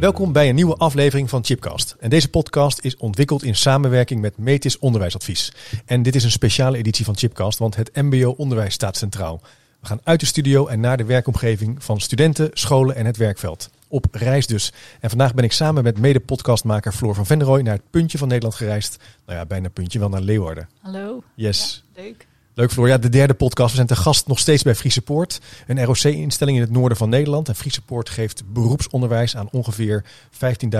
Welkom bij een nieuwe aflevering van Chipcast. En deze podcast is ontwikkeld in samenwerking met Metis Onderwijsadvies. En dit is een speciale editie van Chipcast, want het MBO-onderwijs staat centraal. We gaan uit de studio en naar de werkomgeving van studenten, scholen en het werkveld. Op reis dus. En vandaag ben ik samen met mede-podcastmaker Floor van Venrooy naar het puntje van Nederland gereisd. Nou ja, bijna puntje, wel naar Leeuwarden. Hallo. Yes. Ja, leuk. Leuk Floor. Ja, de derde podcast. We zijn te gast nog steeds bij Friese Poort. Een ROC-instelling in het noorden van Nederland. En Friese Poort geeft beroepsonderwijs aan ongeveer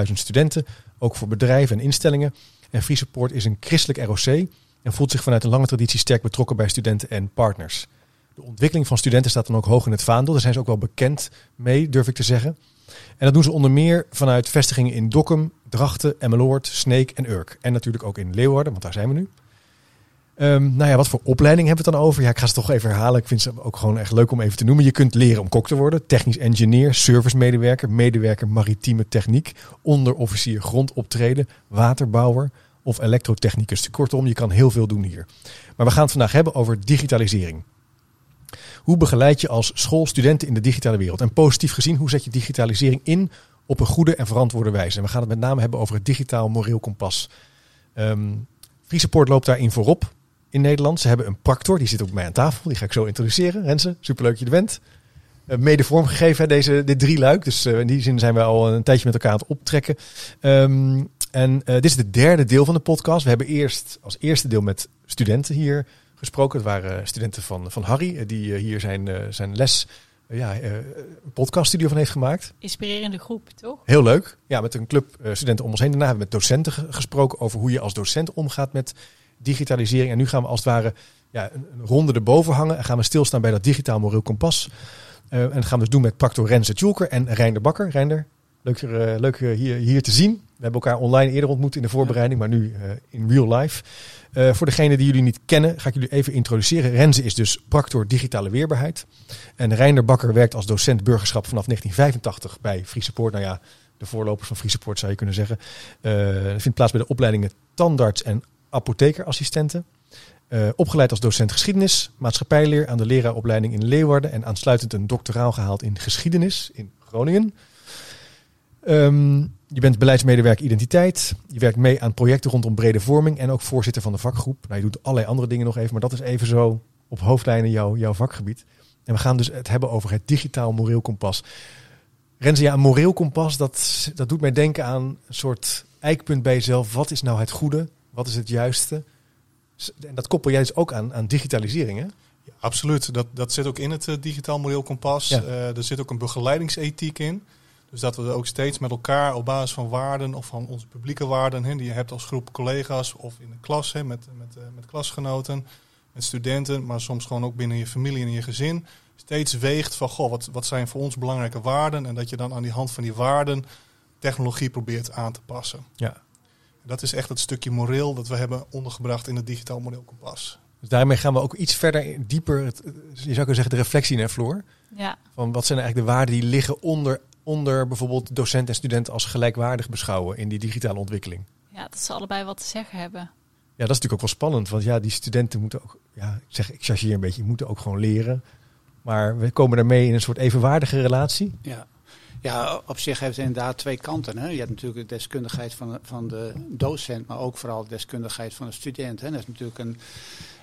15.000 studenten. Ook voor bedrijven en instellingen. En Friese Poort is een christelijk ROC. En voelt zich vanuit een lange traditie sterk betrokken bij studenten en partners. De ontwikkeling van studenten staat dan ook hoog in het vaandel. Daar zijn ze ook wel bekend mee, durf ik te zeggen. En dat doen ze onder meer vanuit vestigingen in Dokkum, Drachten, Emmeloord, Sneek en Urk. En natuurlijk ook in Leeuwarden, want daar zijn we nu. Um, nou ja, wat voor opleiding hebben we dan over? Ja, ik ga ze toch even herhalen. Ik vind ze ook gewoon echt leuk om even te noemen. Je kunt leren om kok te worden, technisch engineer, servicemedewerker, medewerker maritieme techniek, onderofficier grondoptreden, waterbouwer of elektrotechnicus. Kortom, je kan heel veel doen hier. Maar we gaan het vandaag hebben over digitalisering. Hoe begeleid je als school studenten in de digitale wereld? En positief gezien, hoe zet je digitalisering in op een goede en verantwoorde wijze? En we gaan het met name hebben over het digitaal moreel kompas. Um, Frieseport loopt daarin voorop in Nederland. Ze hebben een practor, die zit ook bij mij aan tafel. Die ga ik zo introduceren. Renze, superleuk dat je er bent. Uh, mede vormgegeven, deze, dit drie luik. Dus uh, in die zin zijn we al een tijdje met elkaar aan het optrekken. Um, en uh, dit is het derde deel van de podcast. We hebben eerst als eerste deel met studenten hier gesproken. Het waren studenten van, van Harry, die hier zijn, zijn les ja, een podcaststudio van heeft gemaakt. Inspirerende groep, toch? Heel leuk. Ja, met een club studenten om ons heen. Daarna hebben we met docenten gesproken over hoe je als docent omgaat met digitalisering. En nu gaan we als het ware ja, een, ronde erboven hangen. En gaan we stilstaan bij dat digitaal moreel kompas. Uh, en dat gaan we dus doen met Practor Renze Tjulker en Reinder Bakker. Reinder, leuk, uh, leuk hier, hier te zien. We hebben elkaar online eerder ontmoet in de voorbereiding, maar nu in real life. Voor degenen die jullie niet kennen, ga ik jullie even introduceren. Renze is dus Practor Digitale Weerbaarheid. En Reinder Bakker werkt als docent burgerschap vanaf 1985 bij Friese Poort. Nou ja, de voorlopers van Friese Poort zou je kunnen zeggen. Uh, vindt plaats bij de opleidingen tandarts en apothekerassistenten. Uh, opgeleid als docent geschiedenis, maatschappijleer aan de leraaropleiding in Leeuwarden en aansluitend een doctoraal gehaald in geschiedenis in Groningen. Um, je bent beleidsmedewerker identiteit. Je werkt mee aan projecten rondom brede vorming en ook voorzitter van de vakgroep. Nou, je doet allerlei andere dingen nog even, maar dat is even zo op hoofdlijnen jouw, jouw vakgebied. En we gaan dus het hebben over het digitaal moreel kompas. Renze, ja, een moreel kompas, dat, dat doet mij denken aan een soort eikpunt bij jezelf. Wat is nou het goede? Wat is het juiste? En dat koppel jij dus ook aan, aan digitalisering, hè? Ja, absoluut. Dat, dat zit ook in het uh, digitaal moreel kompas. Ja. Uh, er zit ook een begeleidingsethiek in. Dus dat we ook steeds met elkaar op basis van waarden of van onze publieke waarden, hè, die je hebt als groep collega's of in de klas, hè, met, met, uh, met klasgenoten, met studenten, maar soms gewoon ook binnen je familie en je gezin, steeds weegt van, goh, wat, wat zijn voor ons belangrijke waarden? En dat je dan aan die hand van die waarden technologie probeert aan te passen. Ja. Dat is echt het stukje moreel dat we hebben ondergebracht in het digitaal moreel kompas. Dus daarmee gaan we ook iets verder dieper, het, je zou kunnen zeggen, de reflectie naar Floor. Ja. Van wat zijn eigenlijk de waarden die liggen onder, onder bijvoorbeeld docent en student als gelijkwaardig beschouwen in die digitale ontwikkeling? Ja, dat ze allebei wat te zeggen hebben. Ja, dat is natuurlijk ook wel spannend, want ja, die studenten moeten ook, ja, ik zeg, ik chargeer een beetje, moeten ook gewoon leren. Maar we komen daarmee in een soort evenwaardige relatie. Ja. Ja, op zich heeft het inderdaad twee kanten. Hè. Je hebt natuurlijk de deskundigheid van de, van de docent, maar ook vooral de deskundigheid van de student. Hè. Dat is natuurlijk een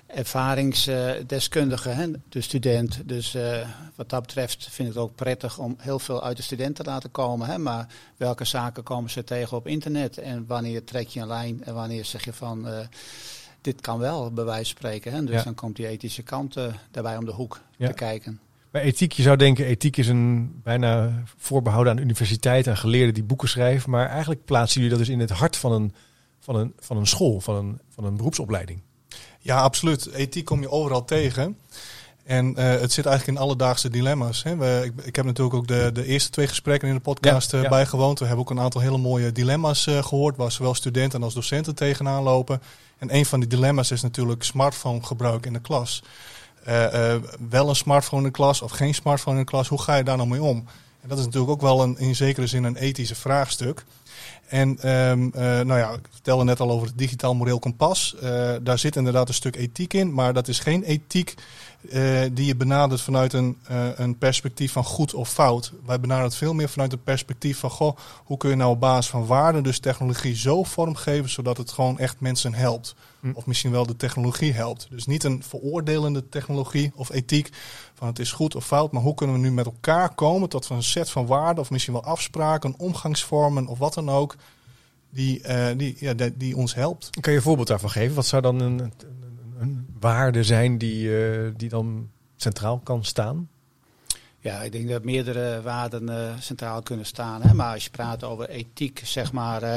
ervaringsdeskundige, hè, de student. Dus uh, wat dat betreft vind ik het ook prettig om heel veel uit de student te laten komen. Hè. Maar welke zaken komen ze tegen op internet? En wanneer trek je een lijn en wanneer zeg je van... Uh, dit kan wel, bij wijze van spreken. Hè. Dus ja. dan komt die ethische kant uh, daarbij om de hoek ja. te kijken. Bij ethiek, je zou denken, ethiek is een bijna voorbehouden aan universiteiten en geleerden die boeken schrijven. Maar eigenlijk plaatsen jullie dat dus in het hart van een, van een, van een school, van een, van een beroepsopleiding. Ja, absoluut. Ethiek kom je overal tegen. En uh, het zit eigenlijk in alledaagse dilemma's. Hè. We, ik, ik, heb natuurlijk ook de, de eerste twee gesprekken in de podcast ja, ja. bijgewoond. We hebben ook een aantal hele mooie dilemma's uh, gehoord, waar zowel studenten als docenten tegenaan lopen. En een van die dilemma's is natuurlijk smartphone gebruik in de klas. Uh, wel een smartphone in de klas of geen smartphone in de klas, hoe ga je daar nou mee om? En dat is natuurlijk ook wel een, in zekere zin een ethische vraagstuk. En um, uh, nou ja, ik vertelde net al over het digitaal moreel kompas. Daar zit inderdaad een stuk ethiek in, maar dat is geen ethiek uh, die je benadert vanuit een, een perspectief van goed of fout. Wij benaderen het veel meer vanuit het perspectief van, goh, hoe kun je nou op basis van waarden dus technologie zo vormgeven zodat het gewoon echt mensen helpt. Hm. Of misschien wel de technologie helpt. Dus niet een veroordelende technologie of ethiek van het is goed of fout, maar hoe kunnen we nu met elkaar komen tot een set van waarden of misschien wel afspraken, omgangsvormen of wat dan ook, die, uh, die, ja, die, die, ons helpt. Kan je een voorbeeld daarvan geven? Wat zou dan een, een, een waarde zijn die, uh, die dan centraal kan staan? Ja, ik denk dat meerdere waarden uh, centraal kunnen staan. Hè? Maar als je praat over ethiek, zeg maar, uh,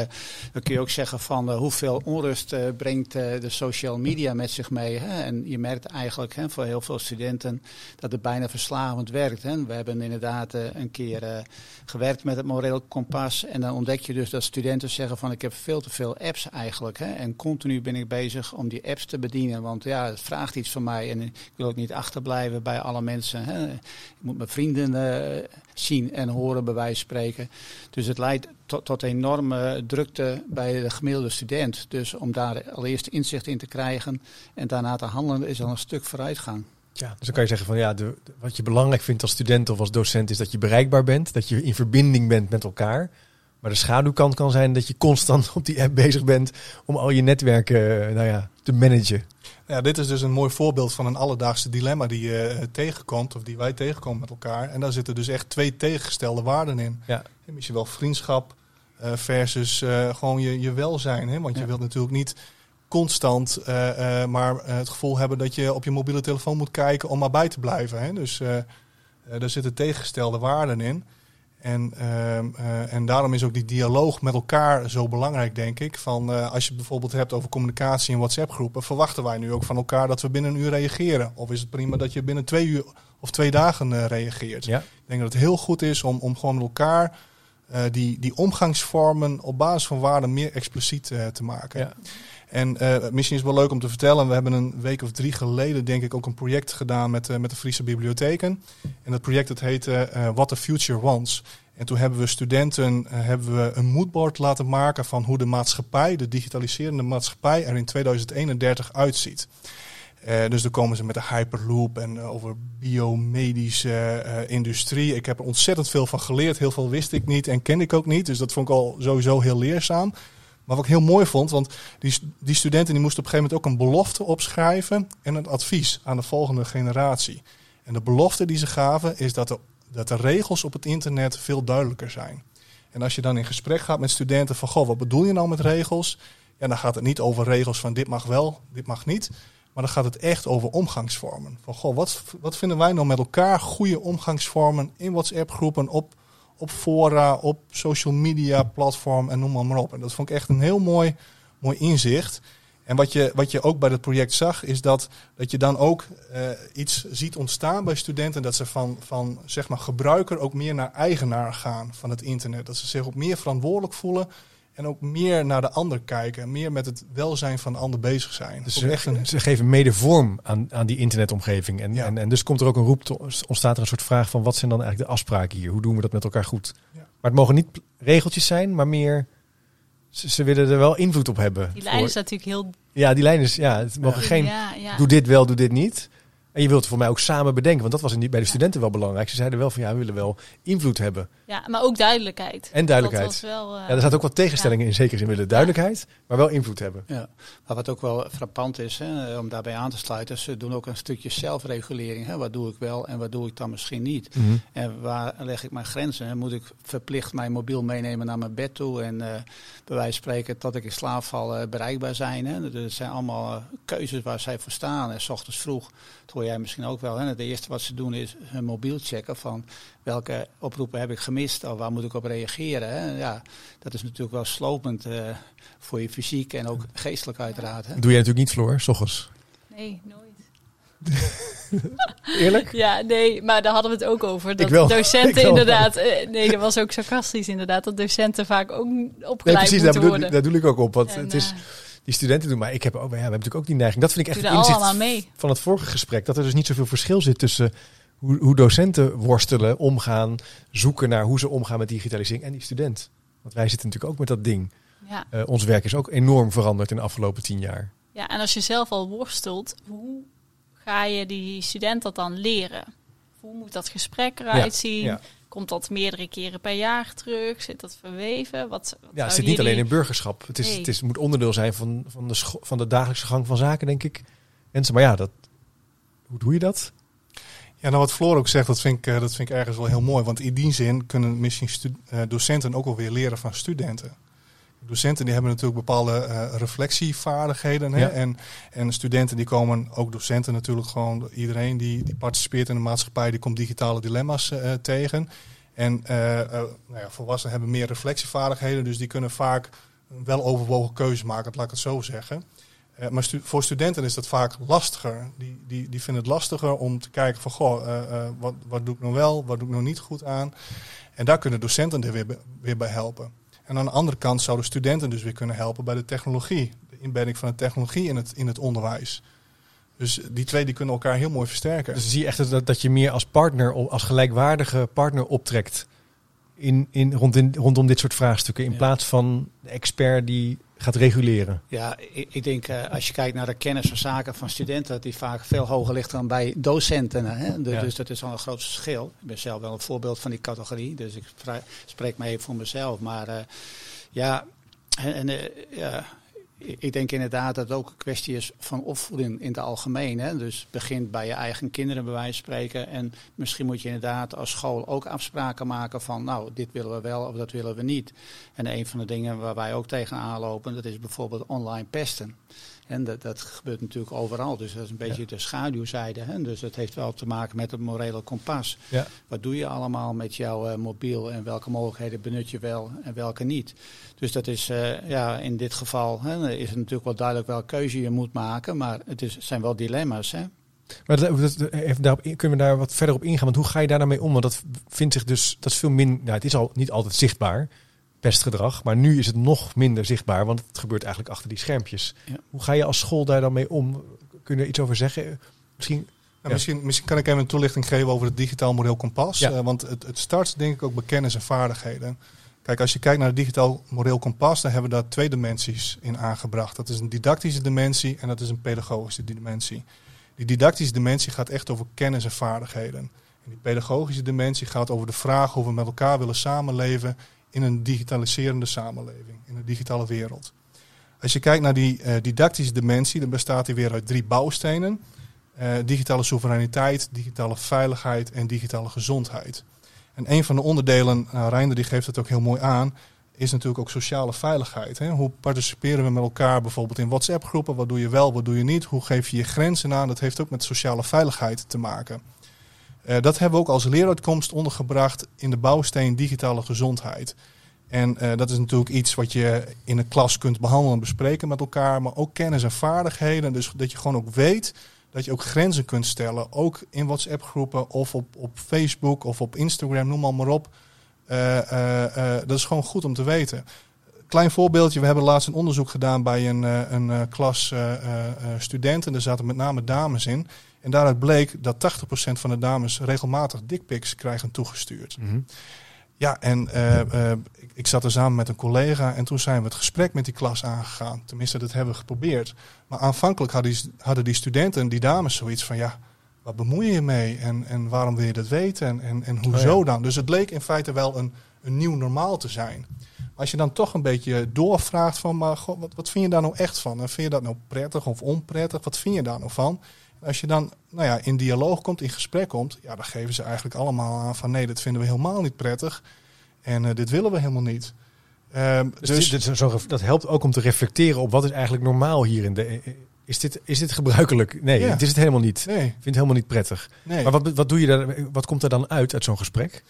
dan kun je ook zeggen van uh, hoeveel onrust brengt de social media met zich mee. Hè? En je merkt eigenlijk hè, voor heel veel studenten dat het bijna verslavend werkt. Hè? We hebben inderdaad een keer gewerkt met het moreel kompas. En dan ontdek je dus dat studenten zeggen van ik heb veel te veel apps eigenlijk. Hè? En continu ben ik bezig om die apps te bedienen. Want ja, het vraagt iets van mij. En ik wil ook niet achterblijven bij alle mensen. Hè? Ik moet vrienden uh, zien en horen, bij wijze van spreken. Dus het leidt tot, tot enorme drukte bij de gemiddelde student. Dus om daar allereerst inzicht in te krijgen en daarna te handelen, is al een stuk vooruitgang. Ja, dus dan kan je zeggen van ja, de, wat je belangrijk vindt als student of als docent is dat je bereikbaar bent, dat je in verbinding bent met elkaar. Maar de schaduwkant kan zijn dat je constant op die app bezig bent om al je netwerken nou ja, te managen. Ja, dit is dus een mooi voorbeeld van een alledaagse dilemma die je uh, tegenkomt, of die wij tegenkomen met elkaar. En daar zitten dus echt twee tegengestelde waarden in. Ja. Misschien wel vriendschap uh, versus gewoon je, je welzijn. Hè? Want je Ja. wilt natuurlijk niet constant eh, eh, maar eh, het gevoel hebben dat je op je mobiele telefoon moet kijken om maar bij te blijven. Hè? Dus eh, eh, daar zitten tegengestelde waarden in. En, ehm, eh, en daarom is ook die dialoog met elkaar zo belangrijk, denk ik. Van, eh, als je het bijvoorbeeld hebt over communicatie in WhatsApp-groepen, verwachten wij nu ook van elkaar dat we binnen een uur reageren? Of is het prima dat je binnen twee uur of twee dagen eh, reageert? Ja. Ik denk dat het heel goed is om, om gewoon met elkaar eh, die, die omgangsvormen op basis van waarden meer expliciet eh, te maken. Ja. En eh, misschien is het wel leuk om te vertellen, we hebben een week of drie geleden denk ik ook een project gedaan met, met de Friese bibliotheken. En dat project dat heette What the Future Wants. En toen hebben we studenten hebben we een moodboard laten maken van hoe de maatschappij, de digitaliserende maatschappij, er in 2031 uitziet. Eh, dus dan komen ze met de Hyperloop en eh, over biomedische eh, industrie. Ik heb er ontzettend veel van geleerd. Heel veel wist ik niet en kende ik ook niet. Dus dat vond ik al sowieso heel leerzaam. Maar wat ik heel mooi vond, want die, die studenten die moesten op een gegeven moment ook een belofte opschrijven en een advies aan de volgende generatie. En de belofte die ze gaven is dat de, dat de regels op het internet veel duidelijker zijn. En als je dan in gesprek gaat met studenten van, goh, wat bedoel je nou met regels? Ja, dan gaat het niet over regels van dit mag wel, dit mag niet. Maar dan gaat het echt over omgangsvormen. Van, goh, wat, wat vinden wij nou met elkaar goede omgangsvormen in WhatsApp-groepen, op, op fora, op social media platform en noem maar, op. En dat vond ik echt een heel mooi, mooi inzicht. En wat je, wat je ook bij het project zag, is dat, dat je dan ook eh, iets ziet ontstaan bij studenten. Dat ze van, van zeg maar gebruiker ook meer naar eigenaar gaan van het internet. Dat ze zich ook meer verantwoordelijk voelen. En ook meer naar de ander kijken. Meer met het welzijn van de ander bezig zijn. Dus ze, echt een, ze geven mede vorm aan, aan die internetomgeving. En, Ja. en, en dus komt er ook een roep, te, ontstaat er een soort vraag van wat zijn dan eigenlijk de afspraken hier? Hoe doen we dat met elkaar goed? Ja. Maar het mogen niet regeltjes zijn, maar meer, ze, ze willen er wel invloed op hebben. Die lijn Voor- is natuurlijk heel... Ja, die lijn is, ja, het mogen geen, Ja, ja. doe dit wel, doe dit niet. En je wilt het voor mij ook samen bedenken, want dat was in die, bij de studenten wel belangrijk. Ze zeiden wel van ja, we willen wel invloed hebben. ja, maar ook duidelijkheid. En duidelijkheid. Dat was wel... eh, Ja, er zaten ook wat tegenstellingen in, zeker in willen duidelijkheid, maar wel invloed hebben. Ja, maar wat ook wel frappant is, hè, om daarbij aan te sluiten, ze doen ook een stukje zelfregulering. Hè. Wat doe ik wel en wat doe ik dan misschien niet? Mhm. En waar leg ik mijn grenzen? Hè? Moet ik verplicht mijn mobiel meenemen naar mijn bed toe en eh bij wijze van spreken tot ik in slaap val eh, bereikbaar zijn? Hè? Dat zijn allemaal keuzes waar zij voor staan. En s ochtends vroeg, dat hoor jij misschien ook wel. Hè? Het eerste wat ze doen is hun mobiel checken van welke oproepen heb ik gemist of waar moet ik op reageren. Hè? Ja, dat is natuurlijk wel slopend eh, voor je fysiek en ook geestelijk uiteraard. Hè? Doe jij natuurlijk niet, Floor, s ochtends. Nee, nooit. Eerlijk? Ja, nee, maar daar hadden we het ook over. Dat Ik wel. Ik docenten wel. inderdaad... eh, nee, dat was ook sarcastisch inderdaad. Dat docenten vaak ook Nee, opgeleid precies, daar moeten bedoel, worden. daar doe ik ook op. Want En, het is, eh, die studenten doen, maar ik heb ook, ja, we hebben natuurlijk ook die neiging. Dat vind ik echt het er inzicht mee. van het vorige gesprek. Dat er dus niet zoveel verschil zit tussen hoe, hoe docenten worstelen, omgaan, zoeken naar hoe ze omgaan met digitalisering en die student. Want wij zitten natuurlijk ook met dat ding. Ja. Eh, ons werk is ook enorm veranderd in de afgelopen tien jaar. ja, en als je zelf al worstelt, hoe ga je die student dat dan leren? Hoe moet dat gesprek eruit zien? ja. Komt dat meerdere keren per jaar terug? Zit dat verweven? Wat, wat Ja, het zit niet alleen in burgerschap. Het, is, Nee. het is, moet onderdeel zijn van, van, de van de dagelijkse gang van zaken, denk ik. Mensen, maar ja, dat, hoe doe je dat? Ja, nou wat Floor ook zegt, dat vind, ik, eh, dat vind ik ergens wel heel mooi. Want in die zin kunnen misschien eh, docenten ook alweer leren van studenten. Docenten die hebben natuurlijk bepaalde eh, reflectievaardigheden. Hè? Ja. En, en studenten die komen, ook docenten natuurlijk gewoon, iedereen die, die participeert in de maatschappij, die komt digitale dilemma's eh, tegen. En eh, nou ja, volwassenen hebben meer reflectievaardigheden, dus die kunnen vaak wel overwogen keuze maken, laat ik het zo zeggen. Maar stu- voor studenten is dat vaak lastiger. Die, die, die vinden het lastiger om te kijken van, goh, wat, wat doe ik nou wel, wat doe ik nou niet goed aan. En daar kunnen docenten er weer, weer bij helpen. En aan de andere kant zouden studenten dus weer kunnen helpen bij de technologie. De inbedding van de technologie in het, in het onderwijs. Dus die twee die kunnen elkaar heel mooi versterken. Dus zie je echt dat, dat je meer als partner, als gelijkwaardige partner optrekt in, in, rondin, rondom dit soort vraagstukken. In Ja. plaats van de expert die gaat reguleren. Ja, ik, ik denk eh, als je kijkt naar de kennis van zaken van studenten, dat die vaak veel hoger ligt dan bij docenten. Hè? De- Ja. Dus dat is al een groot verschil. Ik ben zelf wel een voorbeeld van die categorie, dus ik spreek me even voor mezelf. Maar eh, ja, en, en, eh, ja, ik denk inderdaad dat het ook een kwestie is van opvoeding in het algemeen. Hè? Dus begint bij je eigen kinderen bij wijze van spreken. En misschien moet je inderdaad als school ook afspraken maken van nou, dit willen we wel of dat willen we niet. En een van de dingen waar wij ook tegenaan lopen, dat is bijvoorbeeld online pesten. En dat, dat gebeurt natuurlijk overal. Dus dat is een beetje de schaduwzijde. Hè? Dus dat heeft wel te maken met het morele kompas. Ja. Wat doe je allemaal met jouw eh, mobiel en welke mogelijkheden benut je wel en welke niet? Dus dat is eh, ja, in dit geval hè, is het natuurlijk wel duidelijk welke keuze je moet maken, maar het is, zijn wel dilemma's. Hè? Maar dat, dat- even daarop, in- kunnen we daar wat verder op ingaan? Want hoe ga je daar nou mee om? Want dat vindt zich dus, dat is veel minder, nou, het is al niet altijd zichtbaar, pestgedrag. Maar nu is het nog minder zichtbaar, want het gebeurt eigenlijk achter die schermpjes. Ja. Hoe ga je als school daar dan mee om? Kun je er iets over zeggen? Misschien, Nou, Ja. misschien, misschien kan ik even een toelichting geven over het digitaal moreel kompas. Ja. Eh, want het, het start denk ik ook bij kennis en vaardigheden. Kijk, als je kijkt naar het digitaal moreel kompas, dan hebben we daar twee dimensies in aangebracht. Dat is een didactische dimensie en dat is een pedagogische dimensie. Die didactische dimensie gaat echt over kennis en vaardigheden. En die pedagogische dimensie gaat over de vraag hoe we met elkaar willen samenleven in een digitaliserende samenleving, in een digitale wereld. Als je kijkt naar die eh, didactische dimensie, dan bestaat die weer uit drie bouwstenen. Eh, digitale soevereiniteit, digitale veiligheid en digitale gezondheid. En een van de onderdelen, nou, Reinder die geeft het ook heel mooi aan, is natuurlijk ook sociale veiligheid. Hè? Hoe participeren we met elkaar bijvoorbeeld in WhatsApp-groepen? Wat doe je wel, wat doe je niet? Hoe geef je je grenzen aan? Dat heeft ook met sociale veiligheid te maken. Eh, dat hebben we ook als leeruitkomst ondergebracht in de bouwsteen digitale gezondheid. En eh, dat is natuurlijk iets wat je in een klas kunt behandelen en bespreken met elkaar, maar ook kennis en vaardigheden. Dus dat je gewoon ook weet dat je ook grenzen kunt stellen, ook in WhatsApp-groepen of op, op Facebook of op Instagram, noem maar, maar op. Eh, dat is gewoon goed om te weten. Klein voorbeeldje, we hebben laatst een onderzoek gedaan bij een, een klas studenten. Er zaten met name dames in. En daaruit bleek dat 80% van de dames regelmatig dickpics krijgen toegestuurd. Ja, en eh, eh, ik, ik zat er samen met een collega en toen zijn we het gesprek met die klas aangegaan. Tenminste, dat hebben we geprobeerd. Maar aanvankelijk hadden die, hadden die studenten, die dames, zoiets van ja, wat bemoei je je mee? En, en waarom wil je dat weten? En, en, en hoezo Oh ja. dan? Dus het leek in feite wel een, een nieuw normaal te zijn. Maar als je dan toch een beetje doorvraagt van, maar goh, wat, wat vind je daar nou echt van? En vind je dat nou prettig of onprettig? Wat vind je daar nou van? Als je dan nou ja, in dialoog komt, in gesprek komt, ja, dan geven ze eigenlijk allemaal aan van nee, dat vinden we helemaal niet prettig. En eh, dit willen we helemaal niet. Ehm, Dus, dus dit- zo- dat helpt ook om te reflecteren op wat is eigenlijk normaal hier in de. Is dit, is dit gebruikelijk? Nee, Ja. het is het helemaal niet. nee, Ik vind het helemaal niet prettig. nee. Maar wat, wat doe je daar? Wat komt er dan uit uit zo'n gesprek?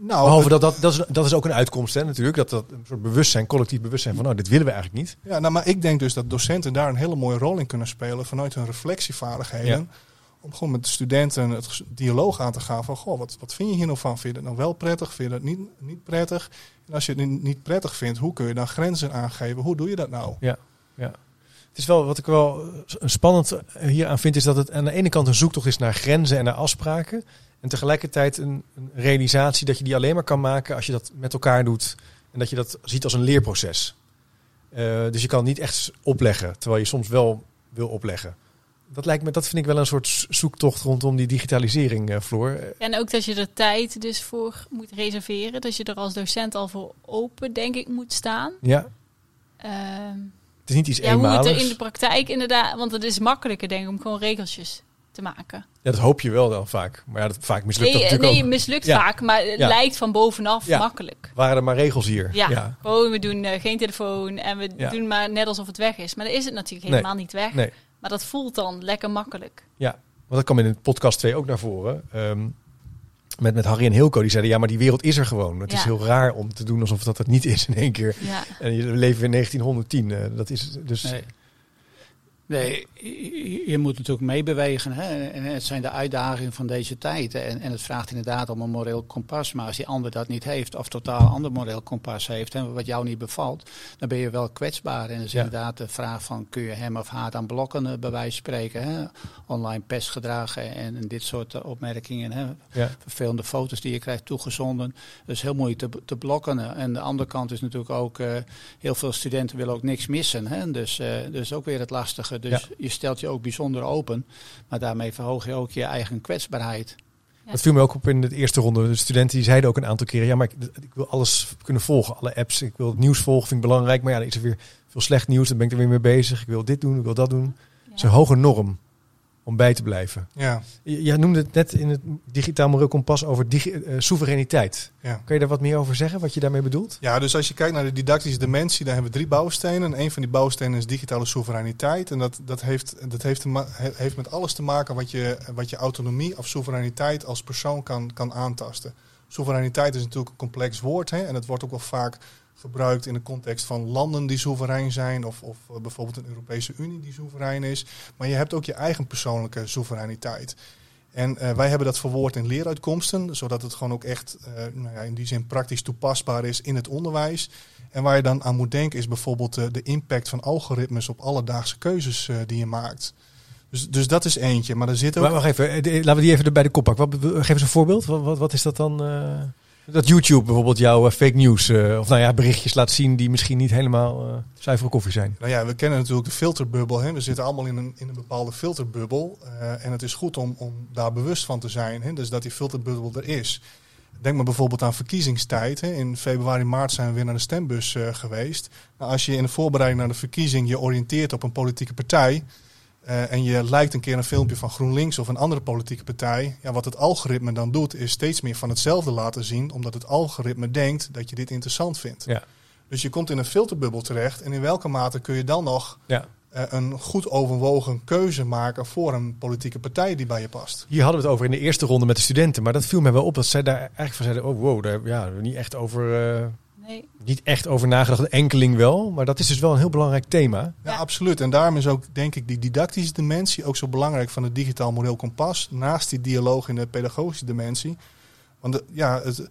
Nou, Behalve dat, dat, dat, is, dat is ook een uitkomst, hè, natuurlijk. Dat dat een soort bewustzijn, collectief bewustzijn van, nou, dit willen we eigenlijk niet. Ja, nou, maar ik denk dus dat docenten daar een hele mooie rol in kunnen spelen vanuit hun reflectievaardigheden. Ja. Om gewoon met de studenten het dialoog aan te gaan van, goh, wat, wat vind je hier nou van? Vind je het nou wel prettig? Vind je het niet, niet prettig? En als je het niet prettig vindt, hoe kun je dan grenzen aangeven? Hoe doe je dat nou? Ja, ja. Het is wel wat ik wel spannend hier aan vind, is dat het aan de ene kant een zoektocht is naar grenzen en naar afspraken. En tegelijkertijd een, een realisatie dat je die alleen maar kan maken als je dat met elkaar doet. En dat je dat ziet als een leerproces. Uh, dus je kan het niet echt opleggen, terwijl je soms wel wil opleggen. Dat, lijkt me, dat vind ik wel een soort zoektocht rondom die digitalisering, uh, Floor. En ook dat je er tijd dus voor moet reserveren. Dat je er als docent al voor open, denk ik, moet staan. Ja. Uh, het is niet iets ja, eenmaligs. Hoe het er in de praktijk inderdaad... Want het is makkelijker, denk ik, om gewoon regeltjes te maken. Ja, dat hoop je wel dan vaak. Maar ja, dat, vaak mislukt nee, dat natuurlijk Nee, ook. mislukt Ja. vaak, maar het Ja. lijkt van bovenaf Ja. makkelijk. Waren er maar regels hier? Ja, we doen eh, geen telefoon en we Ja. doen maar net alsof het weg is. Maar dan is het natuurlijk Nee. helemaal niet weg. Nee. Maar dat voelt dan lekker makkelijk. Ja, want dat kwam in het podcast 2 ook naar voren. Ehm, met, met Harry en Hilco, die zeiden ja, maar die wereld is er gewoon. Het is heel raar om te doen alsof dat het niet is in één keer. Ja. En je leven in 1910. eh, dat is dus. Nee. Nee, je- moet natuurlijk meebewegen. Hè? En het zijn de uitdagingen van deze tijd. En, en het vraagt inderdaad om een moreel kompas. Maar als die ander dat niet heeft, of totaal ander moreel kompas heeft, en wat jou niet bevalt, dan ben je wel kwetsbaar. En dat is Ja. inderdaad de vraag van, kun je hem of haar dan blokken, eh, bij wijze van spreken. Hè? Online pestgedrag en, en dit soort eh, opmerkingen. Hè? Ja. vervelende foto's die je krijgt toegezonden. Dus heel moeilijk te, te blokken. En de andere kant is natuurlijk ook, eh, heel veel studenten willen ook niks missen. Hè? Dus, eh dus ook weer het lastige. Dus Ja. je stelt je ook bijzonder open. Maar daarmee verhoog je ook je eigen kwetsbaarheid. Ja. Dat viel me ook op in de eerste ronde. De studenten die zeiden ook een aantal keren: ja, maar ik, ik wil alles kunnen volgen. Alle apps. Ik wil het nieuws volgen, vind ik belangrijk. Maar ja, dan is er weer veel slecht nieuws. Dan ben ik er weer mee bezig. Ik wil dit doen, ik wil dat doen. Het is een hoge norm om bij te blijven. Ja, Je- Jij noemde het net in het digitaal moreel kompas over digi- eh, soevereiniteit. ja. Kun je daar wat meer over zeggen, wat je daarmee bedoelt? Ja, dus als je kijkt naar de didactische dimensie, dan hebben we drie bouwstenen. En een van die bouwstenen is digitale soevereiniteit. En dat, dat, heeft, dat heeft, ma- met alles te maken wat je, wat je autonomie of soevereiniteit als persoon kan, kan aantasten. Soevereiniteit is natuurlijk een complex woord. Hè, en het wordt ook wel vaak gebruikt in de context van landen die soeverein zijn. Of, of eh, bijvoorbeeld een Europese Unie die soeverein is. Maar je hebt ook je eigen persoonlijke soevereiniteit. En eh, wij hebben dat verwoord in leeruitkomsten, zodat het gewoon ook echt eh, nou ja, in die zin praktisch toepasbaar is in het onderwijs. En waar je dan aan moet denken is bijvoorbeeld de impact van algoritmes op alledaagse keuzes die je maakt. Dus, dus dat is eentje. Maar er zit ook. Wacht even, laten we die even bij de kop pakken. Wat, geef eens een voorbeeld. Wat, wat, wat is dat dan? Dat YouTube bijvoorbeeld jouw eh, fake news, eh, of nou ja, berichtjes laat zien die misschien niet helemaal zuivere koffie zijn. Nou ja, we kennen natuurlijk de filterbubbel. Hè. We zitten allemaal in een, in een bepaalde filterbubbel. en het is goed om, om daar bewust van te zijn. Hè. Dus dat die filterbubbel er is. Denk maar bijvoorbeeld aan verkiezingstijd. Hè. In februari, maart zijn we weer naar de stembus geweest. Nou, als je in de voorbereiding naar de verkiezing je oriënteert op een politieke partij. Eh, en je lijkt een keer een filmpje van GroenLinks of een andere politieke partij. Ja, wat het algoritme dan doet, is steeds meer van hetzelfde laten zien. Omdat het algoritme denkt dat je dit interessant vindt. Ja. Dus je komt in een filterbubbel terecht. En in welke mate kun je dan nog Ja. eh, een goed overwogen keuze maken voor een politieke partij die bij je past. Hier hadden we het over in de eerste ronde met de studenten. Maar dat viel mij wel op dat zij daar eigenlijk van zeiden: oh wow, daar ja, daar hebben we niet echt over, eh, Nee. niet echt over nagedacht. Enkeling wel, maar dat is dus wel een heel belangrijk thema. Ja, Ja. absoluut. En daarom is ook, denk ik, die didactische dimensie ook zo belangrijk van het digitaal moreel kompas. Naast die dialoog in de pedagogische dimensie. Want de- ja, het, eh,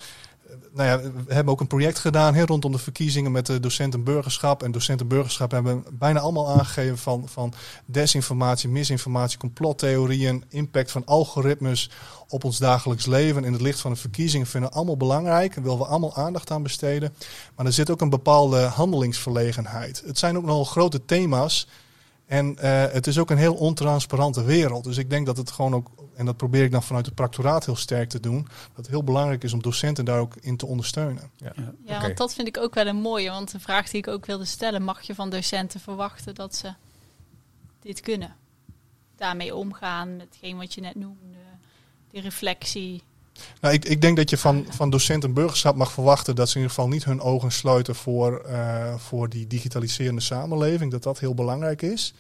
nou ja, we hebben ook een project gedaan hè, rondom de verkiezingen met de docenten burgerschap. En docenten burgerschap hebben bijna allemaal aangegeven van, van desinformatie, misinformatie, complottheorieën, impact van algoritmes op ons dagelijks leven. In het licht van de verkiezingen vinden we allemaal belangrijk. Daar willen we allemaal aandacht aan besteden. Maar er zit ook een bepaalde handelingsverlegenheid. Het zijn ook nogal grote thema's. En eh, het is ook een heel ontransparante wereld. Dus ik denk dat het gewoon ook, en dat probeer ik dan vanuit het practoraat heel sterk te doen, dat het heel belangrijk is om docenten daar ook in te ondersteunen. Ja, Oké. want dat vind ik ook wel een mooie. Want de vraag die ik ook wilde stellen, mag je van docenten verwachten dat ze dit kunnen? Daarmee omgaan, hetgeen wat je net noemde, die reflectie. Nou, ik, ik denk dat je van, van docenten burgerschap mag verwachten dat ze in ieder geval niet hun ogen sluiten voor, eh, voor die digitaliserende samenleving. Dat dat heel belangrijk is.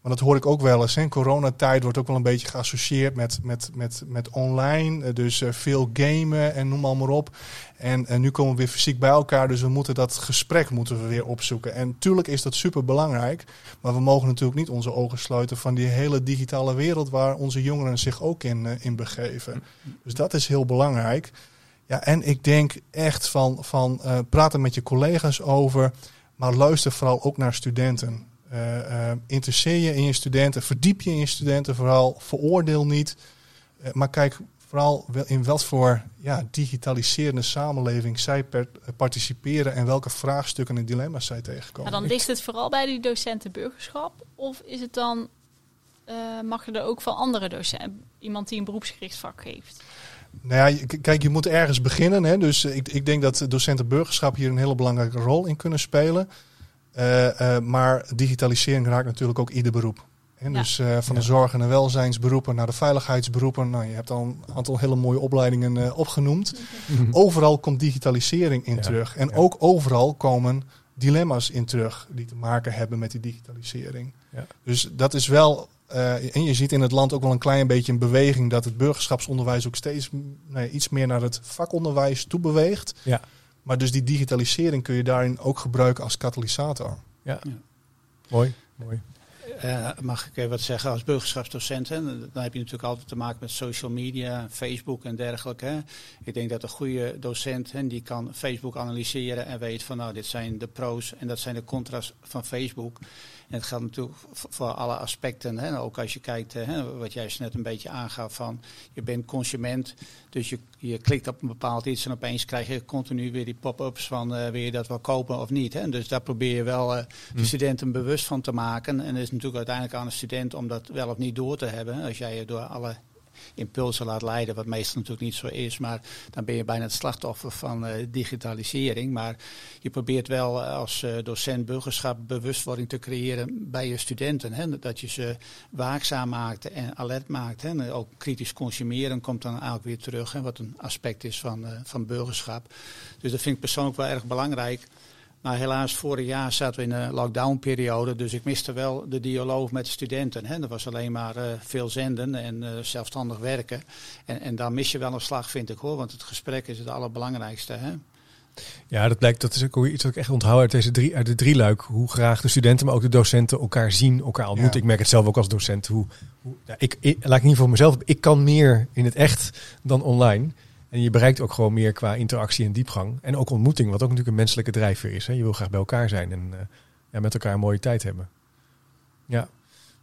Maar dat hoor ik ook wel eens. In coronatijd wordt ook wel een beetje geassocieerd met, met, met, met online. Eh, dus uh, veel gamen en noem maar, op. En uh, nu komen we weer fysiek bij elkaar. Dus we moeten dat gesprek moeten we weer opzoeken. En tuurlijk is dat super belangrijk. Maar we mogen natuurlijk niet onze ogen sluiten van die hele digitale wereld waar onze jongeren zich ook in, in begeven. Dus dat is heel belangrijk. Ja, en ik denk echt van, van praten met je collega's over. Maar luister vooral ook naar studenten. Uh, interesseer je in je studenten, verdiep je in je studenten vooral, veroordeel niet. Uh, maar kijk vooral in wat voor ja, digitaliserende samenleving zij participeren en welke vraagstukken en dilemma's zij tegenkomen. Maar dan ligt het vooral bij die docenten burgerschap? Of is het dan, mag je er ook van andere docenten, iemand die een beroepsgericht vak geeft? Nou ja, kijk, je moet ergens beginnen. Hè? Dus ik, ik denk dat docenten burgerschap hier een hele belangrijke rol in kunnen spelen. Uh, maar digitalisering raakt natuurlijk ook ieder beroep. En Dus uh, van de zorg- en de welzijnsberoepen naar de veiligheidsberoepen. Nou, je hebt al een aantal hele mooie opleidingen opgenoemd. Mhm. Overal komt digitalisering in terug. En ook overal komen dilemma's in terug die te maken hebben met die digitalisering. Dus dat is wel. en je ziet in het land ook wel een klein beetje een beweging dat het burgerschapsonderwijs ook steeds nee, iets meer naar het vakonderwijs toe beweegt. Ja. Maar dus die digitalisering kun je daarin ook gebruiken als katalysator. Ja, ja. mooi. mooi. Uh, mag ik even wat zeggen als burgerschapsdocent? Hè? Dan heb je natuurlijk altijd te maken met social media, Facebook en dergelijke. Hè? Ik denk dat een goede docent hè, die kan Facebook analyseren en weet van nou dit zijn de pro's en dat zijn de contra's van Facebook. En het geldt natuurlijk voor alle aspecten. Hè. Ook als je kijkt, hè, wat jij net een beetje aangaf van, je bent consument, dus je, je klikt op een bepaald iets en opeens krijg je continu weer die pop-ups van, uh, wil je dat wel kopen of niet. Hè. Dus daar probeer je wel uh, de hm. studenten bewust van te maken. En het is natuurlijk uiteindelijk aan de student om dat wel of niet door te hebben. Als jij je door alle impulsen laat leiden, wat meestal natuurlijk niet zo is. Maar dan ben je bijna het slachtoffer van uh, digitalisering. Maar je probeert wel eh, als uh, docent burgerschap bewustwording te creëren bij je studenten. Hè? Dat je ze waakzaam maakt en alert maakt. Hè? ook kritisch consumeren komt dan eigenlijk weer terug. Hè? Wat een aspect is van, van burgerschap. Dus dat vind ik persoonlijk wel erg belangrijk. Maar helaas, vorig jaar zaten we in een lockdownperiode, dus ik miste wel de dialoog met de studenten. Hè. Er was alleen maar uh, veel zenden en uh, zelfstandig werken. En, en daar mis je wel een slag, vind ik hoor, want het gesprek is het allerbelangrijkste. Hè. Ja, dat blijkt, dat is ook iets wat ik echt onthoud uit deze drie, uit de drie luik. Hoe graag de studenten, maar ook de docenten elkaar zien, elkaar ontmoeten. Ik merk het zelf ook als docent. Hoe, hoe ja, ik, ik, laat ik niet voor mezelf, ik kan meer in het echt dan online. En je bereikt ook gewoon meer qua interactie en diepgang. En ook ontmoeting, wat ook natuurlijk een menselijke drijfveer is. Hè. Je wil graag bij elkaar zijn en uh, ja, met elkaar een mooie tijd hebben. Ja,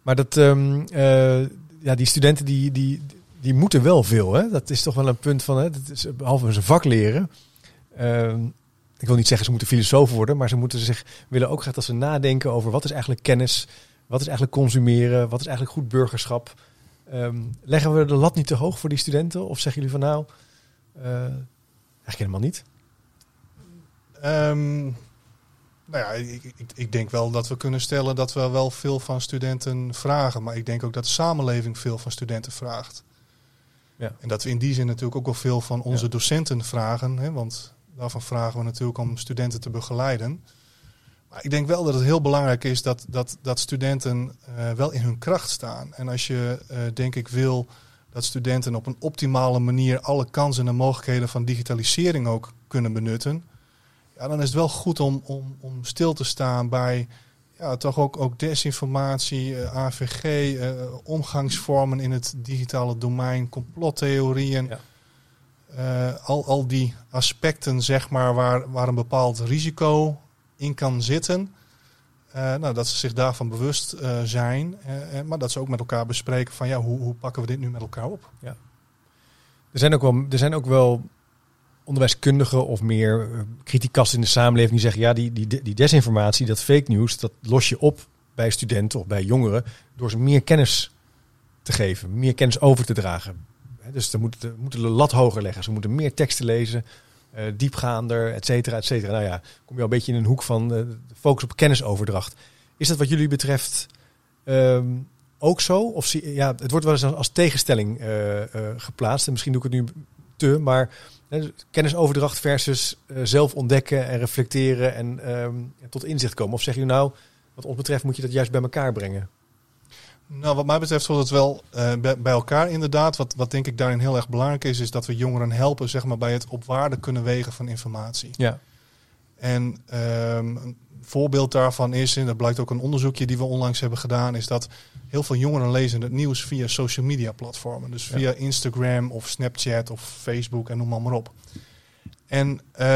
maar dat, um, uh, ja, die studenten die, die, die moeten wel veel. Hè. Dat is toch wel een punt van, hè, is behalve ze vak leren. Uh, ik wil niet zeggen ze moeten filosoof worden, maar ze moeten zich willen ook graag dat ze nadenken over wat is eigenlijk kennis, wat is eigenlijk consumeren, wat is eigenlijk goed burgerschap. Um, leggen we de lat niet te hoog voor die studenten? Of zeggen jullie van nou, eigenlijk helemaal niet. Um, nou ja, ik, ik, ik, denk wel dat we kunnen stellen dat we wel veel van studenten vragen. Maar ik denk ook dat de samenleving veel van studenten vraagt. Ja. En dat we in die zin natuurlijk ook wel veel van onze docenten vragen. Hè, want daarvan vragen we natuurlijk om studenten te begeleiden. Maar ik denk wel dat het heel belangrijk is dat, dat, dat studenten uh, wel in hun kracht staan. En als je, uh, denk ik, wil dat studenten op een optimale manier alle kansen en mogelijkheden van digitalisering ook kunnen benutten. Ja, dan is het wel goed om, om, om stil te staan bij ja, toch ook, ook desinformatie, uh, eh, AVG, uh, eh, omgangsvormen in het digitale domein, complottheorieën. Ja. Uh, al, al die aspecten, zeg maar, waar, waar een bepaald risico in kan zitten. Uh, nou, dat ze zich daarvan bewust uh, zijn, uh, maar dat ze ook met elkaar bespreken van ja, hoe, hoe pakken we dit nu met elkaar op? Ja. Er zijn ook wel, er zijn ook wel onderwijskundigen of meer criticassen in de samenleving die zeggen ja, die, die, die desinformatie, dat fake news, dat los je op bij studenten of bij jongeren door ze meer kennis te geven, meer kennis over te dragen. Dus ze moeten, moeten de lat hoger leggen. Ze moeten meer teksten lezen, uh, diepgaander, et cetera, et cetera. Nou ja, kom je al een beetje in een hoek van uh, focus op kennisoverdracht. Is dat wat jullie betreft um, ook zo? Of ja, het wordt wel eens als tegenstelling uh, geplaatst. En misschien doe ik het nu te, maar kennisoverdracht versus zelf ontdekken en reflecteren en, um, en tot inzicht komen. Of zeg je nou, wat ons betreft moet je dat juist bij elkaar brengen? Nou, wat mij betreft wordt het wel uh, bij, bij, elkaar inderdaad. Wat, wat denk ik daarin heel erg belangrijk is, is dat we jongeren helpen zeg maar, bij het op waarde kunnen wegen van informatie. Ja. En um, een voorbeeld daarvan is, en dat blijkt ook een onderzoekje die we onlangs hebben gedaan, is dat heel veel jongeren lezen het nieuws via social media platformen. Dus via Instagram of Snapchat of Facebook en noem maar, maar op. En uh,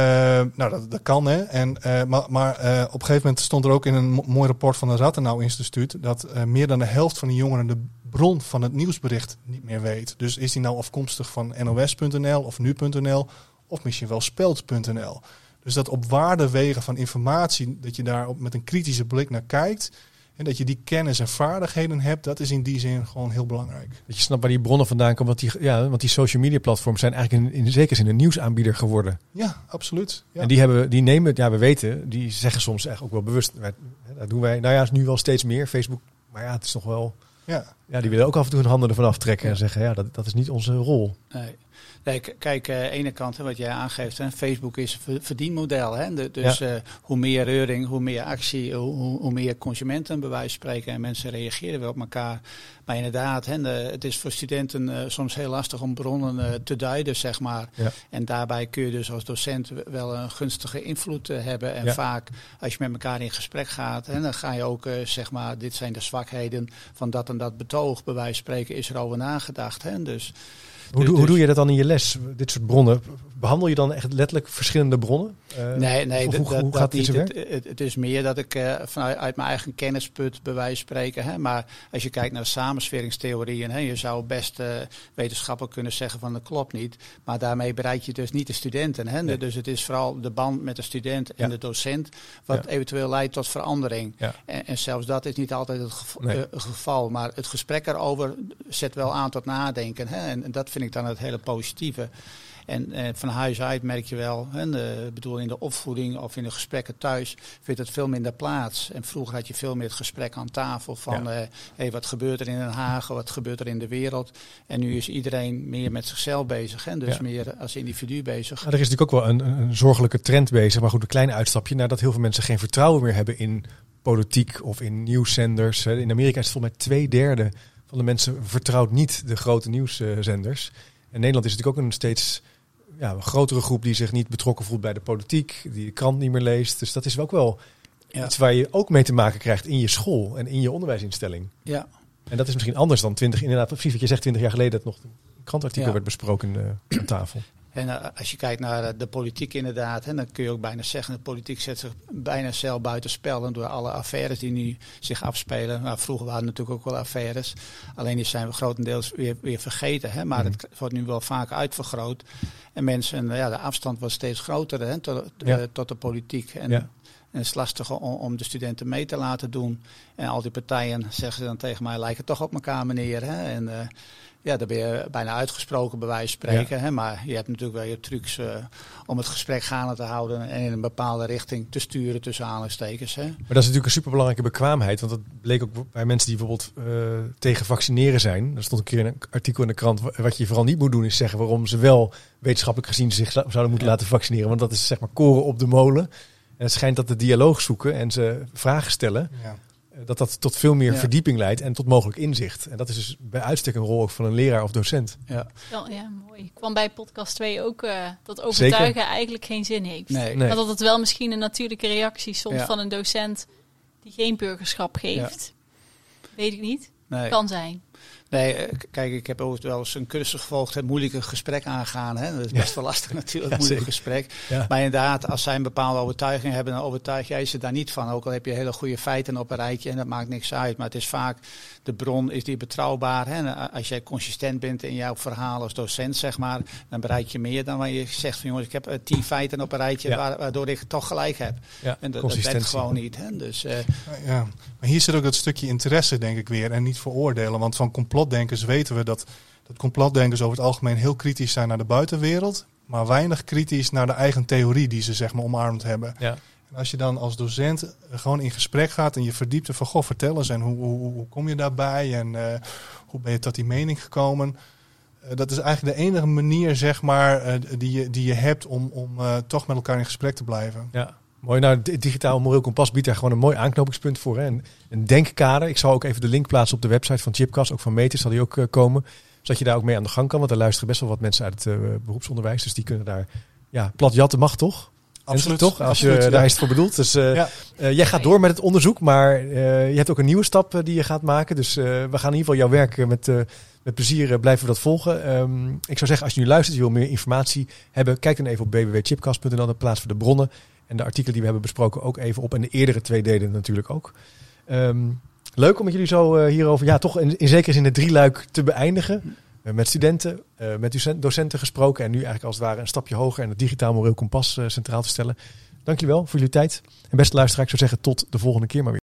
nou, dat, kan, hè. En, uh, maar maar uh, op een gegeven moment stond er ook in een mooi rapport van het Rattenau Instituut dat meer dan de helft van de jongeren de bron van het nieuwsbericht niet meer weet. Dus is die nou afkomstig van nos.nl of nu.nl of misschien wel speld.nl. Dus dat op waarde wegen van informatie, dat je daar met een kritische blik naar kijkt, en dat je die kennis en vaardigheden hebt, dat is in die zin gewoon heel belangrijk. Dat je snapt waar die bronnen vandaan komen. Want die, ja, want die social media platforms zijn eigenlijk in, in zekere zin een nieuwsaanbieder geworden. Ja, absoluut. Ja. En die, hebben, die nemen, ja, we weten, die zeggen soms echt ook wel bewust. Dat doen wij, nou ja, is nu wel steeds meer. Facebook, maar ja, het is nog wel. Ja. ja, die willen ook af en toe hun handen ervan aftrekken en zeggen, ja, dat, dat is niet onze rol. Nee. Nee, kijk, uh, ene kant, hè, wat jij aangeeft, hè, Facebook is een verdienmodel. Hè, dus ja. uh, hoe meer reuring, hoe meer actie, hoe, hoe, meer consumenten bij wijze van spreken en mensen reageren weer op elkaar. Maar inderdaad, hè, de, het is voor studenten uh, soms heel lastig om bronnen te duiden, zeg maar. Ja. En daarbij kun je dus als docent wel een gunstige invloed hebben. En ja. vaak, als je met elkaar in gesprek gaat, hè, dan ga je ook, zeg maar, dit zijn de zwakheden van dat en dat betoog. Bij wijze van spreken is er over nagedacht. Hè, dus... Hoe, hoe doe je dat dan in je les, dit soort bronnen? Behandel je dan echt letterlijk verschillende bronnen? Uh, nee, nee, hoe, hoe, hoe gaat dit het, het, het, is meer dat ik uh, vanuit uit mijn eigen kennisput bij wijze spreken. Hè, maar als je kijkt naar samensweringstheorieën, hè, je zou best uh, wetenschappelijk kunnen zeggen van dat klopt niet. Maar daarmee bereik je dus niet de studenten. Hè. Nee. Dus het is vooral de band met de student en ja. de docent wat ja. eventueel leidt tot verandering. Ja. En, en, zelfs dat is niet altijd het geval, nee. geval. Maar het gesprek erover zet wel aan tot nadenken. Hè. En, en dat vind ik dan het hele positieve. En eh, van huis uit merk je wel, hè, de, bedoel in de opvoeding of in de gesprekken thuis, vindt het veel minder plaats. En vroeger had je veel meer het gesprek aan tafel van, ja. uh, hey, wat gebeurt er in Den Haag, wat gebeurt er in de wereld. En nu is iedereen meer met zichzelf bezig, en dus ja. meer als individu bezig. er is natuurlijk ook wel een, een, zorgelijke trend bezig, maar goed, een klein uitstapje naar dat heel veel mensen geen vertrouwen meer hebben in politiek of in nieuwszenders. In Amerika is het volgens mij twee derde van de mensen vertrouwt niet de grote nieuwszenders. En Nederland is natuurlijk ook een steeds ja, een grotere groep die zich niet betrokken voelt bij de politiek, die de krant niet meer leest. Dus dat is ook wel ja. iets waar je ook mee te maken krijgt in je school en in je onderwijsinstelling. Ja. En dat is misschien anders dan twintig, inderdaad, precies wat je zegt, twintig jaar geleden dat nog een krantartikel ja. werd besproken uh, aan tafel. En uh, als je kijkt naar de politiek inderdaad, hè, dan kun je ook bijna zeggen, de politiek zet zich bijna zelf buitenspel door alle affaires die nu zich afspelen. Nou, vroeger waren er natuurlijk ook wel affaires, alleen die zijn we grotendeels weer, weer vergeten. Hè, maar mm. het wordt nu wel vaak uitvergroot. En mensen, ja, de afstand wordt steeds groter hè, tot, ja. uh, tot de politiek. En, ja. En het is lastig om, de studenten mee te laten doen. En al die partijen zeggen ze dan tegen mij, lijken toch op elkaar meneer. Hè? En uh, ja, daar ben je bijna uitgesproken bij wijze van spreken. Ja. Hè? Maar je hebt natuurlijk wel je trucs uh, om het gesprek gaande te houden en in een bepaalde richting te sturen tussen aanhalingstekens. Hè? Maar dat is natuurlijk een superbelangrijke bekwaamheid. Want dat bleek ook bij mensen die bijvoorbeeld uh, tegen vaccineren zijn. Er stond een keer in een artikel in de krant. Wat je vooral niet moet doen is zeggen waarom ze wel wetenschappelijk gezien zich zouden moeten ja. laten vaccineren. Want dat is zeg maar koren op de molen. En het schijnt dat de dialoog zoeken en ze vragen stellen, ja. Dat dat tot veel meer ja. verdieping leidt en tot mogelijk inzicht. En dat is dus bij uitstek een rol ook van een leraar of docent. Ja, ja, ja mooi. Ik kwam bij podcast 2 ook uh, dat overtuigen Zeker. eigenlijk geen zin heeft. Nee. nee. Maar dat het wel misschien een natuurlijke reactie soms van een docent die geen burgerschap geeft. Weet ik niet. Nee. Kan zijn. Nee, kijk, ik heb ook wel eens een cursus gevolgd, het moeilijke gesprek aangaan. Hè. Dat is best wel lastig natuurlijk, het ja, moeilijke gesprek. Ja. Maar inderdaad, als zij een bepaalde overtuiging hebben, dan overtuig jij ze daar niet van. Ook al heb je hele goede feiten op een rijtje en dat maakt niks uit. Maar het is vaak, de bron is die betrouwbaar. Hè. Als jij consistent bent in jouw verhaal als docent, zeg maar, dan bereik je meer dan wanneer je zegt van jongens, ik heb tien feiten op een rijtje ja. waardoor ik toch gelijk heb. en dat, dat werkt gewoon niet. Hè. Dus, uh, ja, maar hier zit ook dat stukje interesse, denk ik weer, en niet veroordelen. Want van complotdenkers weten we dat, dat complotdenkers over het algemeen heel kritisch zijn naar de buitenwereld, maar weinig kritisch naar de eigen theorie die ze zeg maar omarmd hebben. Ja. En als je dan als docent gewoon in gesprek gaat en je verdiept van goh, vertel eens en hoe, hoe, hoe kom je daarbij en uh, hoe ben je tot die mening gekomen? Uh, dat is eigenlijk de enige manier zeg maar uh, die, je, die je hebt om, om toch met elkaar in gesprek te blijven. Ja. Mooi, nou, digitaal moreel kompas biedt daar gewoon een mooi aanknopingspunt voor. Hè? Een, een denkkader. Ik zal ook even de link plaatsen op de website van Chipcast. Ook van Metis zal die ook uh, komen. Zodat je daar ook mee aan de gang kan. Want er luisteren best wel wat mensen uit het uh, beroepsonderwijs. Dus die kunnen daar, ja, plat jatten mag toch? Absoluut. toch? Als Absoluut, je, ja. daar is het voor bedoeld. Dus uh, ja. jij gaat door met het onderzoek. Maar je hebt ook een nieuwe stap die je gaat maken. Dus we gaan in ieder geval jouw werk met met plezier blijven we dat volgen. Um, ik zou zeggen, als je nu luistert, je wil meer informatie hebben, kijk dan even op www.chipcast.nl. Dan plaatsen we de bronnen en de artikelen die we hebben besproken ook even op. En de eerdere twee delen natuurlijk ook. Um, leuk om met jullie zo uh, hierover, ja, toch in, in zekere zin het drieluik te beëindigen. Uh, met studenten, uh, met docenten gesproken. En nu eigenlijk als het ware een stapje hoger en het digitaal moreel kompas centraal te stellen. Dankjewel voor jullie tijd. En beste luisteraar, ik zou zeggen tot de volgende keer maar weer.